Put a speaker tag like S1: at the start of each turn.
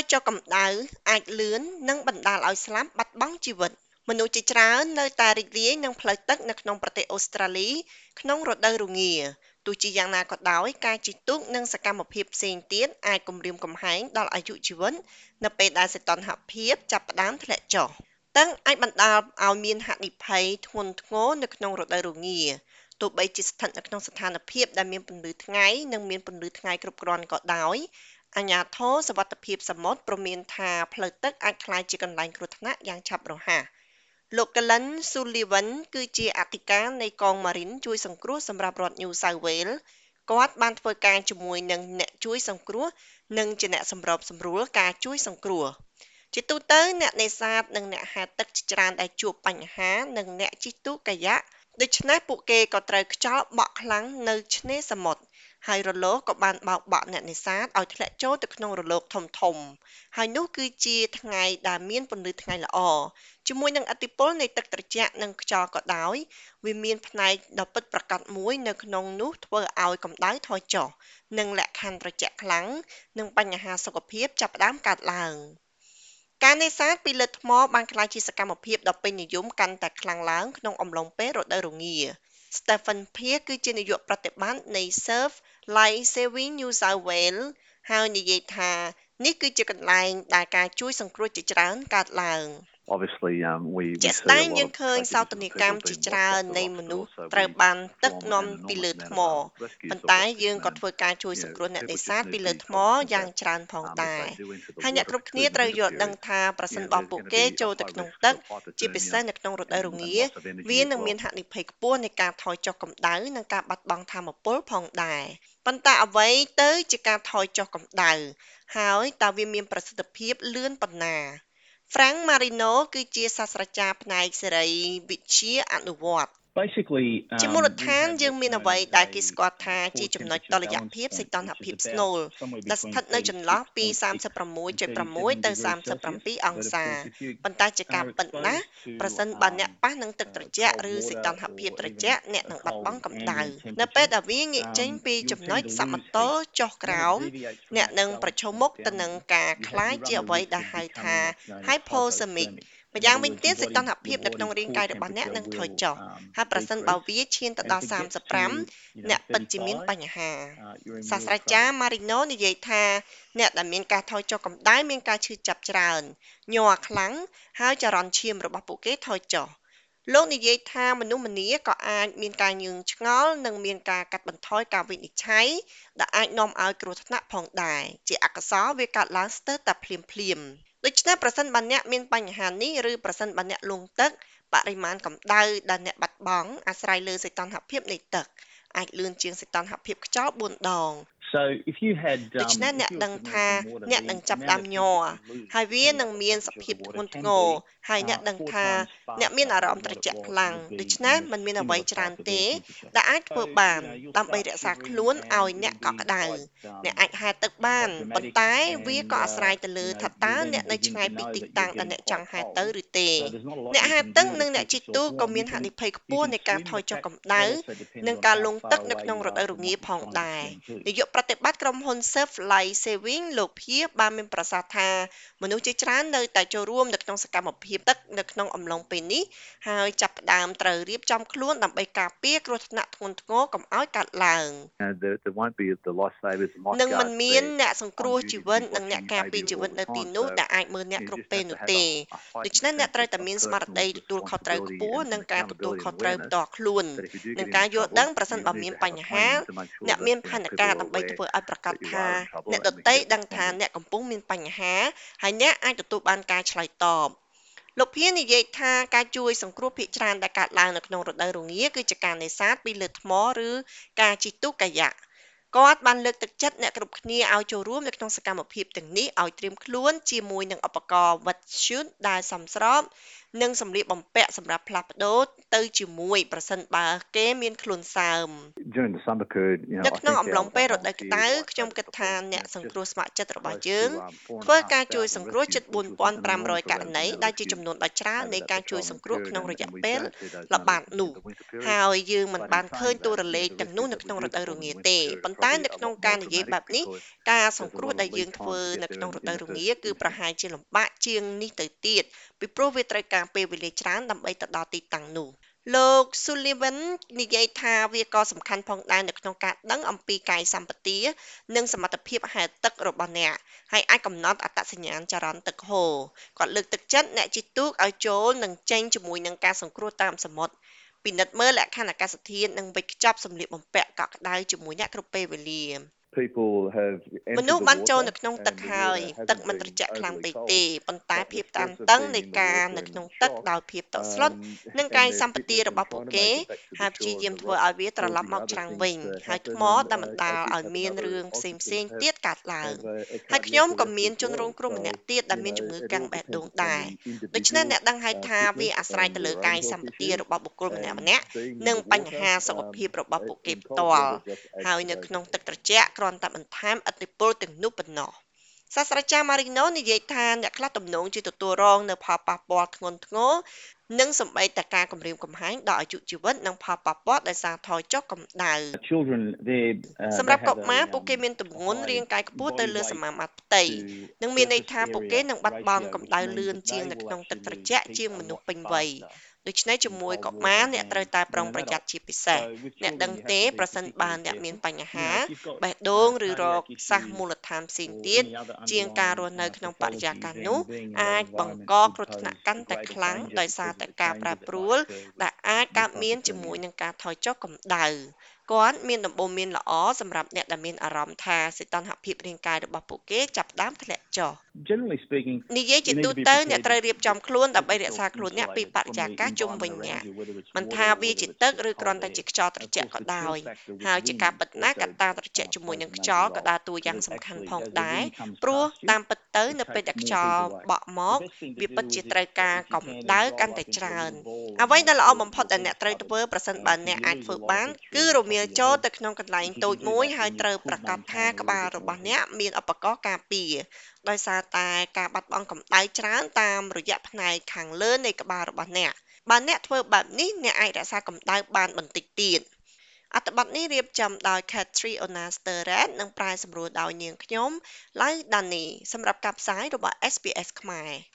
S1: យចុះកម្ដៅ អាចលឿន និងបណ្ដាលឲ្យស្លាប់បាត់បង់ជីវិត មនុស្សជាច្រើននៅតែរីករាយនឹងផ្លូវទឹកនៅក្នុងប្រទេសអូស្ត្រាលី ក្នុងរដូវរងាទោះជាយ៉ាងណាក៏ដោយ ការជិះទូកនិងសកម្មភាពផ្សេងទៀតអាចគំរាមកំហែងដល់អាយុជីវិតនៅពេលដែលសីតុណ្ហភាពចាប់ផ្ដើមធ្លាក់ចុះតឹងអាចបណ្ដាលឲ្យមានហានិភ័យធ្ងន់ធ្ងរនៅក្នុងរដូវរងាទោះបីជាស្ថិតនៅក្នុងស្ថានភាពដែលមានពន្លឺថ្ងៃនិងមានពន្លឺថ្ងៃគ្រប់គ្រាន់ក៏ដោយ អាជ្ញាធរសុវត្ថិភាពសមុទ្រព្រមានថាផ្លូវទឹកអាចក្លាយជាកន្លែងគ្រោះថ្នាក់យ៉ាងឆាប់រហ័សលោក Glenn Sullivan គឺជាអធិការនៃកងម៉ារីនជួយសង្គ្រោះសម្រាប់រដ្ឋ New South Wales គាត់បានធ្វើការជាមួយនឹងអ្នកជួយសង្គ្រោះនិងជាអ្នកសម្របសម្រួលការជួយសង្គ្រោះជាទូទៅអ្នកនេសាទនិងអ្នកហែលទឹកជាច្រើនដែលជួបបញ្ហានិងអ្នកជិះទូកកាយ៉ាក់ដូច្នេះពួកគេក៏ត្រូវខ្យល់បក់ខ្លាំងនៅឆ្នេរសមុទ្រ ហើយរលកក៏បានបោកបក់អ្នកនេសាទឲ្យធ្លាក់ចូលទៅក្នុងរលកធំធំ ហើយនោះគឺជាថ្ងៃដែលមានពន្លឺថ្ងៃល្អជាមួយនឹងឥទ្ធិពលនៃទឹកត្រជាក់និងខ្យល់ក៏ដោយវាមានផ្នែកដ៏ពិតប្រាកដមួយនៅក្នុងនោះធ្វើឲ្យកម្ដៅថយចុះនិងលក្ខខណ្ឌត្រជាក់ខ្លាំងនិងបញ្ហាសុខភាពចាប់ផ្ដើមកើតឡើងការនេសាទពីលើថ្មបានក្លាយជាសកម្មភាពដ៏ពេញនិយមកាន់តែខ្លាំងឡើងក្នុងអំឡុងពេលរដូវរងា Stephen Pearce គឺជានាយកប្រតិបត្តិនៃ Surf Life Saving New South Wales ហើយនិយាយថា នេះគឺជាកន្លែងដែលការជួយសង្គ្រោះជាច្រើនកើតឡើង
S2: obviously um we
S1: ជាក់ស្ដែងយើងឃើញសោតនីកម្មជាច្រើននៃមនុស្សត្រូវបានទឹកនាំពីលើថ្មប៉ុន្តែយើងក៏ធ្វើការជួយសង្គ្រោះអ្នកនេសាទពីលើថ្មយ៉ាងច្រើនផងដែរហើយអ្នកគ្រប់គ្នាត្រូវយល់ដឹងថាប្រសិនបើពួកគេចូលទៅក្នុងទឹកជាពិសេសនៅក្នុងរដូវរងាវានឹងមានហានិភ័យខ្ពស់នៃការថយចុះកម្ដៅនិងការបាត់បង់ធម៌ពលផងដែរប៉ុន្តែអ្វីទៅជាការថយចុះកម្ដៅហើយតើវាមានប្រសិទ្ធភាពលឿនប៉ុណ្ណា Frank Marino គឺជាសាស្ត្រាចារ្យផ្នែកសេរីវិទ្យាអនុវត្តន៍
S2: basically
S1: ជាមូលដ្ឋានយើងមានអ្វីដែលគេស្គាល់ថាជាចំណុចតុល្យភាពសីតុណ្ហភាពស្នូលដែលស្ថិតនៅចន្លោះពី36.6ទៅ37អង្សាប៉ុន្តែជាការពិតណាស់ប្រសិនបើអ្នកប៉ះនឹងទឹកត្រជាក់ឬសីតុណ្ហភាពត្រជាក់អ្នកនឹងបាត់បង់កម្ដៅនៅពេលដែលវាងាកចេញពីចំណុចសមតុល្យចុះក្រោមអ្នកនឹងប្រឈមមុខទៅនឹងការคล้ายជាអ្វីដែលហៅថា hypothermic ម្យ៉ាងវិញទៀតសីតុណ្ហភាពនៅក្នុងរាងកាយរបស់អ្នកនឹងថយចុះហើយប្រសិនបើវាឈានទៅដល់35អ្នកពិតជាមានបញ្ហាសាស្ត្រាចារ្យ Marino និយាយថាអ្នកដែលមានការថយចុះកម្ដៅមានការឈឺចាប់ច្រើនញ័រខ្លាំងហើយចរន្តឈាមរបស់ពួកគេថយចុះលោកនិយាយថាមនុស្សម្នាក៏អាចមានការញើងឆ្ងល់និងមានការកាត់បន្ថយការវិនិច្ឆ័យដែលអាចនាំឲ្យគ្រោះថ្នាក់ផងដែរជាអកុសលវាកើតឡើងស្ទើរតែភ្លាមៗ ដូច្នេះប្រសិនបើអ្នកមានបញ្ហានេះឬប្រសិនបើអ្នកលង់ទឹកបរិមាណកម្ដៅដែលអ្នកបាត់បង់អាស្រ័យលើសីតុណ្ហភាពនៃទឹក អាចលឿនជាងសីតុណ្ហភាពខ្យល់4ដង
S2: So if you had
S1: ដូច្នេះអ្នកដឹងថាអ្នកនឹងចាប់ដាំញ័រហើយវានឹងមានសភាពធ្ងន់ធ្ងរហើយអ្នកដឹងថាអ្នកមានអារម្មណ៍ត្រជាក់ខ្លាំងដូច្នេះมันមានអ្វីច្រើនទេដែលអាចធ្វើបានដើម្បីរក្សាខ្លួនឲ្យអ្នកកក់ក្ដៅអ្នកអាចហែលទឹកបានប៉ុន្តែវាក៏អាស្រ័យទៅលើថាតើអ្នកនៅឆ្ងាយពីទីតាំងដែលអ្នកចង់ហែលទៅឬទេអ្នកហែលទឹកនិងអ្នកជិះទូកក៏មានហានិភ័យខ្ពស់នៃការថយចុះកម្ដៅនិងការលង់ទឹកនៅក្នុងរដូវរងាផងដែរនាយកប្រតិបត្តិក្រុមហ៊ុន Surf Life Saving លោកភៀបានមានប្រសាសន៍ថា មនុស្សជាច្រើននៅតែចូលរួមនៅក្នុងសកម្មភាពទឹកនៅក្នុងអំឡុងពេលនេះ ហើយចាប់ផ្ដើមត្រូវរៀបចំខ្លួនដើម្បីការពារគ្រោះថ្នាក់ធ្ងន់ធ្ងរកុំឲ្យកើតឡើងនឹងមិនមានអ្នកសង្គ្រោះជីវិតនិងអ្នកការពារជីវិតនៅទីនោះដែលអាចមើលអ្នកគ្រប់ពេលនោះទេដូច្នេះអ្នកត្រូវតែមានស្មារតីទទួលខុសត្រូវខ្ពស់និងការទទួលខុសត្រូវផ្ទាល់ខ្លួននិងការយល់ដឹងប្រសិនបើមានបញ្ហា អ្នកមានផែនការដើម្បីធ្វើឲ្យប្រកាសថាអ្នកដតីដឹងថាអ្នកកំពុងមានបញ្ហាហើយអ្នកអាចទទួលបានការឆ្លើយតបលោកភៀននិយាយថាការជួយសង្គ្រោះភាគច្រើនដែលកើតឡើងនៅក្នុងរដូវរងាគឺជាការនេសាទពីលើថ្មឬការជិះទូកកាយ៉ាក់គាត់បានលើកទឹកចិត្តអ្នកគ្រប់គ្នាឲ្យចូលរួមនៅក្នុងសកម្មភាពទាំងនេះឲ្យត្រៀមខ្លួនជាមួយនឹងឧបករណ៍វិទ្យុដែលសមស្រប និងសម្លៀកបំពាក់សម្រាប់ផ្លាស់ប្ដូរទៅជាមួយប្រសិនបើគេមានខ្លួនសើម
S2: during the summer period, you know,
S1: នៅ
S2: I
S1: ក្នុង
S2: think
S1: អំឡុង
S2: our-
S1: ពេលរ
S2: our
S1: ដូវក្តៅ
S2: volunteers
S1: ខ្ញុំគិតថា
S2: like
S1: អ្នក
S2: that
S1: សង្គ្រោះ
S2: just
S1: ស្ម័គ្រចិត្តរបស់
S2: close
S1: យើង
S2: to, um, four and a
S1: ធ្វើ
S2: half
S1: ការជួយ
S2: thousand
S1: សង្គ្រោះជិត
S2: rescues, which was
S1: 4,500
S2: enormous
S1: ករណី
S2: rescue
S1: ដែលជាចំនួនដ៏ច្រើន
S2: over
S1: នៃ
S2: that
S1: ការជួយ
S2: patrolman
S1: សង្គ្រោះ
S2: period,
S1: ក្នុងរ
S2: and
S1: យៈ
S2: we
S1: ពេល
S2: don't see those
S1: ល្បាត
S2: numbers
S1: នោះ
S2: in the winter period.
S1: ហើយយើងមិន
S2: But in
S1: បានឃើញ
S2: saying
S1: ទូរ
S2: that,
S1: លេខ
S2: the
S1: ទាំងនោះ
S2: rescues
S1: នៅ
S2: that we
S1: ក្នុង
S2: do
S1: រដូវ
S2: perform
S1: រ
S2: in
S1: ងា
S2: the
S1: ទេ
S2: winter period are
S1: ប៉ុន្តែ
S2: probably
S1: នៅ
S2: a
S1: ក្នុង
S2: lot
S1: ការ
S2: more
S1: និយាយ
S2: dramatic
S1: បែបនេះ
S2: because
S1: ការស
S2: there's
S1: ង្ a គ្រោះ
S2: lot
S1: ដែល
S2: of
S1: យើង
S2: lead
S1: ធ្វើ
S2: time to
S1: នៅ
S2: get
S1: ក្នុង
S2: there
S1: រ
S2: in
S1: ដូវ
S2: the
S1: រ
S2: first
S1: ងាគឺ
S2: instance.
S1: ប្រហែលជាលំបាកជាងនេះទៅទៀតពីព្រោះវាត្រូវការពេលវេលាច្រើនដើម្បីទៅដល់ទីតាំងនោះលោក Sullivan និយាយថាវាក៏សំខាន់ផងដែរនៅក្នុងការដឹងអំពីកាយសម្បទានិងសមត្ថភាពហែលទឹករបស់អ្នកហើយអាចកំណត់អត្តសញ្ញាណចរន្តទឹកហូរគាត់លើកទឹកចិត្តអ្នកជិះទូកឲ្យចូលនិងចេញជាមួយនឹងការសង្គ្រោះតាមសមុទ្រពិនិត្យមើលលក្ខខណ្ឌអាកាសធាតុនិងវេចខ្ចប់សម្លៀកបំពាក់កក់ក្ដៅជាមួយអ្នកគ្រប់ពេលវេលា
S2: People have
S1: មនុស្ស
S2: entered
S1: បាន
S2: the
S1: ចូល
S2: water
S1: នៅក្នុង
S2: and
S1: ទឹក
S2: the
S1: ហើយ
S2: water
S1: ទឹក
S2: hasn't
S1: មិនត្រ
S2: been
S1: ជាក់ខ្លាំងពេ
S2: overly
S1: ក
S2: cold.
S1: ទេប៉ុន្តែ
S2: But the
S1: ភាពតាន
S2: stress of
S1: តឹង
S2: being
S1: នៃ
S2: in the
S1: ការ
S2: water
S1: នៅ
S2: and
S1: ក្នុង
S2: in
S1: ទឹក
S2: shock,
S1: ដោយភាពតក់ស្លុត
S2: um,
S1: និង
S2: and
S1: កាយ
S2: their
S1: សម្បទា
S2: fitness
S1: រ
S2: and
S1: របស់ពួក
S2: trying to
S1: គេ
S2: make it back to the
S1: ហើយព្យា
S2: shore
S1: យាម
S2: of the
S1: ធ្វើឲ្យ
S2: rock
S1: វាត្រឡប់
S2: causing
S1: មក
S2: other
S1: ច្រាំង
S2: things
S1: វិញ
S2: to
S1: ហើយ
S2: happen
S1: ថ្ម
S2: and
S1: ដែល
S2: uh,
S1: បណ្ដាល
S2: our
S1: ឲ្យ
S2: kids have
S1: មាន
S2: another
S1: រឿងផ្សេង
S2: occupants
S1: ផ្សេង
S2: have
S1: ទៀតកើតឡើង
S2: have a, a
S1: ហើយ
S2: cardiac
S1: ខ្ញុំក៏
S2: arrest
S1: មាន
S2: as
S1: ជនរង
S2: well.
S1: គ្រោះម្នាក់
S2: So,
S1: ទៀតដែល
S2: you
S1: មាន
S2: know,
S1: ជំងឺ
S2: it
S1: កាំង
S2: all
S1: បេះ
S2: depends
S1: ដូង
S2: upon
S1: ដែរ
S2: the
S1: ដូច្នេះ
S2: individual
S1: អ្នកដឹងហើយ
S2: uh,
S1: ថាវា
S2: fitness
S1: អាស្រ័យ
S2: and
S1: ទៅលើ
S2: their
S1: កា
S2: own
S1: យ
S2: health
S1: សម្បទា
S2: issues
S1: របស់បុគ្គលម្នាក់
S2: and
S1: ម្នាក់
S2: being in
S1: និង
S2: the
S1: បញ្ហា
S2: water
S1: សុខ
S2: um,
S1: ភាពរបស់ពួកគេ
S2: in
S1: ផ្ cold ទាល់
S2: weather just
S1: ហើយ
S2: adds
S1: នៅ
S2: to those
S1: ក្នុងទឹកត្រជាក់គ្រាន់តែបន្ថែមឥទ្ធិពលទាំងនោះប៉ុណ្ណោះសាស្ត្រាចារ្យ Marino និយាយថា អ្នកខ្លះទំនងជាទទួលរងនូវផលប៉ះពាល់ធ្ងន់ធ្ងរនិងសូម្បីតែការគំរាមកំហែងដល់អាយុជីវិតនិងផលប៉ះពាល់ដោយសារថយចុះកម្ដៅ
S2: children they uh,
S1: សម្ they រាប់កុ
S2: have
S1: មារ
S2: a
S1: ពួកគេ
S2: um,
S1: មានទម្ងន់
S2: high
S1: រាងកាយខ្ពស់ទៅ
S2: body
S1: លើ
S2: weight
S1: សមាមាត្រផ្ទៃ
S2: to
S1: នឹងមានន័យ
S2: surface
S1: ថាពួកគេ
S2: area
S1: នឹងបាត់បង់
S2: ratio,
S1: កម្ដៅ
S2: which
S1: លឿន
S2: means
S1: ជាង
S2: they
S1: នៅ
S2: will
S1: ក្នុងទឹកត្រ
S2: actually
S1: ជាក់
S2: heat
S1: ជាង
S2: a
S1: មនុស្ស
S2: lot
S1: ពេញវ័យ
S2: faster
S1: ដូច្នេះ
S2: in
S1: ជាមួយ
S2: cold
S1: កុមារ
S2: water
S1: អ្នក
S2: than
S1: ត្រូវតែប្រុង
S2: than
S1: ប្រយ័ត្ន
S2: adults.
S1: ជាពិសេស
S2: So with
S1: អ្នក
S2: children
S1: ដឹង
S2: you have
S1: ទេ
S2: to be
S1: ប្រសិនបើ
S2: particularly
S1: អ្នកមាន
S2: careful.
S1: បញ្ហា
S2: You know, if you've got
S1: បេះដូង
S2: uh,
S1: ឬរោគ
S2: cardiac
S1: សាស
S2: issues
S1: មូលដ្ឋានផ្សេង
S2: or
S1: ទៀត
S2: any other
S1: ជាងការរស់
S2: underlying
S1: នៅ
S2: uh,
S1: ក្នុងបរិយាកាស
S2: pathology,
S1: នោះ
S2: then being in
S1: អាច
S2: that
S1: បង្ environment ក
S2: could
S1: គ្រោះថ្នាក់
S2: pose
S1: កាន់តែ
S2: greater
S1: ខ្លាំង
S2: danger
S1: ដោយសារ
S2: because
S1: តែ
S2: of the
S1: ការ
S2: changes
S1: ប្រែ
S2: that
S1: ប្រួល
S2: might occur
S1: ដែល
S2: with
S1: អាចកើត
S2: with
S1: មានជាមួយ
S2: hypothermia.
S1: នឹងការថយចុះកម្ដៅគាត់មានដំបូន្មានល្អសម្រាប់អ្នកដែលមានអារម្មណ៍ថាសីតុណ្ហភាពរាងកាយរបស់ពួកគេចាប់ផ្ដើមធ្លាក់ចុះ
S2: Generally speaking,
S1: និយាយជា
S2: you need
S1: ទូ
S2: to be
S1: ទៅអ្នក
S2: prepared
S1: ត្រូវរៀបចំខ្លួន
S2: to
S1: ដើម្បី
S2: keep
S1: រក្សា
S2: yourself
S1: ខ្លួនអ្នកពី
S2: insulated
S1: បរិ
S2: from
S1: យា
S2: the
S1: កាសជុំវិញ
S2: environment
S1: អ្នក
S2: around you, whether it's
S1: មិន
S2: water
S1: ថា
S2: or
S1: វា
S2: whether
S1: ជា
S2: it's
S1: ទឹក
S2: just
S1: ឬគ្រាន់
S2: cold
S1: តែ
S2: air.
S1: ជាខ្យល់ត្រ
S2: Of
S1: ជាក់
S2: course,
S1: ក៏
S2: the
S1: ដោយ
S2: chill factor with
S1: ហើយ
S2: the
S1: ជា
S2: wind
S1: ការពិតណាស់
S2: also
S1: កត្តាត្រជាក់
S2: uh,
S1: ជាមួយនឹង
S2: plays a
S1: ខ្យល់
S2: major
S1: ក៏
S2: role
S1: ដើរតួយ៉ាង
S2: because
S1: សំខាន់
S2: actually
S1: ផង
S2: as the
S1: ដែរ
S2: wind comes
S1: ព្រោះ
S2: past you,
S1: តាមពិតទៅ
S2: it
S1: នៅពេលដែល
S2: takes
S1: ខ្យ
S2: more
S1: ល់
S2: heat away.
S1: បក់មក
S2: The best thing to
S1: វាពិត
S2: do
S1: ជា
S2: is
S1: ត្រូវ
S2: if,
S1: ការ
S2: if you
S1: កម្ can, ដៅ
S2: then roll
S1: កាន់តែ
S2: up into
S1: ច្ a រើ
S2: little
S1: ន
S2: ball
S1: អ្ and វី
S2: make
S1: ដែលល្អ
S2: sure
S1: បំ
S2: that
S1: ផុត
S2: your
S1: ដែល
S2: head's
S1: អ្នកត្រូវ
S2: covered.
S1: ធ្វើប្រសិន
S2: Uh,
S1: បើ
S2: you
S1: អ្នក
S2: can
S1: អាច
S2: lose
S1: ធ្វើ
S2: a lot
S1: បាន
S2: of it
S1: គឺ
S2: through
S1: រមៀល
S2: popping
S1: ចូល
S2: your
S1: ទៅ
S2: head.
S1: ក្នុងកន្លែង
S2: If you
S1: តូច
S2: can do
S1: មួយ
S2: that,
S1: ហើយ
S2: then you
S1: ត្រូវ
S2: could
S1: ប្រាកដថា
S2: maintain a
S1: ក្បាល
S2: little bit
S1: រ
S2: more
S1: របស់
S2: heat.
S1: អ្នកមានឧបករណ៍ការពារដោយសារតែការបាត់បង់កម្ដៅច្រើនតាមរយៈផ្នែកខាងលើនៃក្បាលរបស់អ្នកបើអ្នកធ្វើបែបនេះអ្នកអាចរក្សាកម្ដៅបានបន្តិចទៀតអត្ថបទនេះរៀបចំដោយ Catriona Sterrett និងប្រែសម្រួលដោយនាងខ្ញុំ Lau Dani សម្រាប់ការផ្សាយរបស់ SBS ខ្មែរ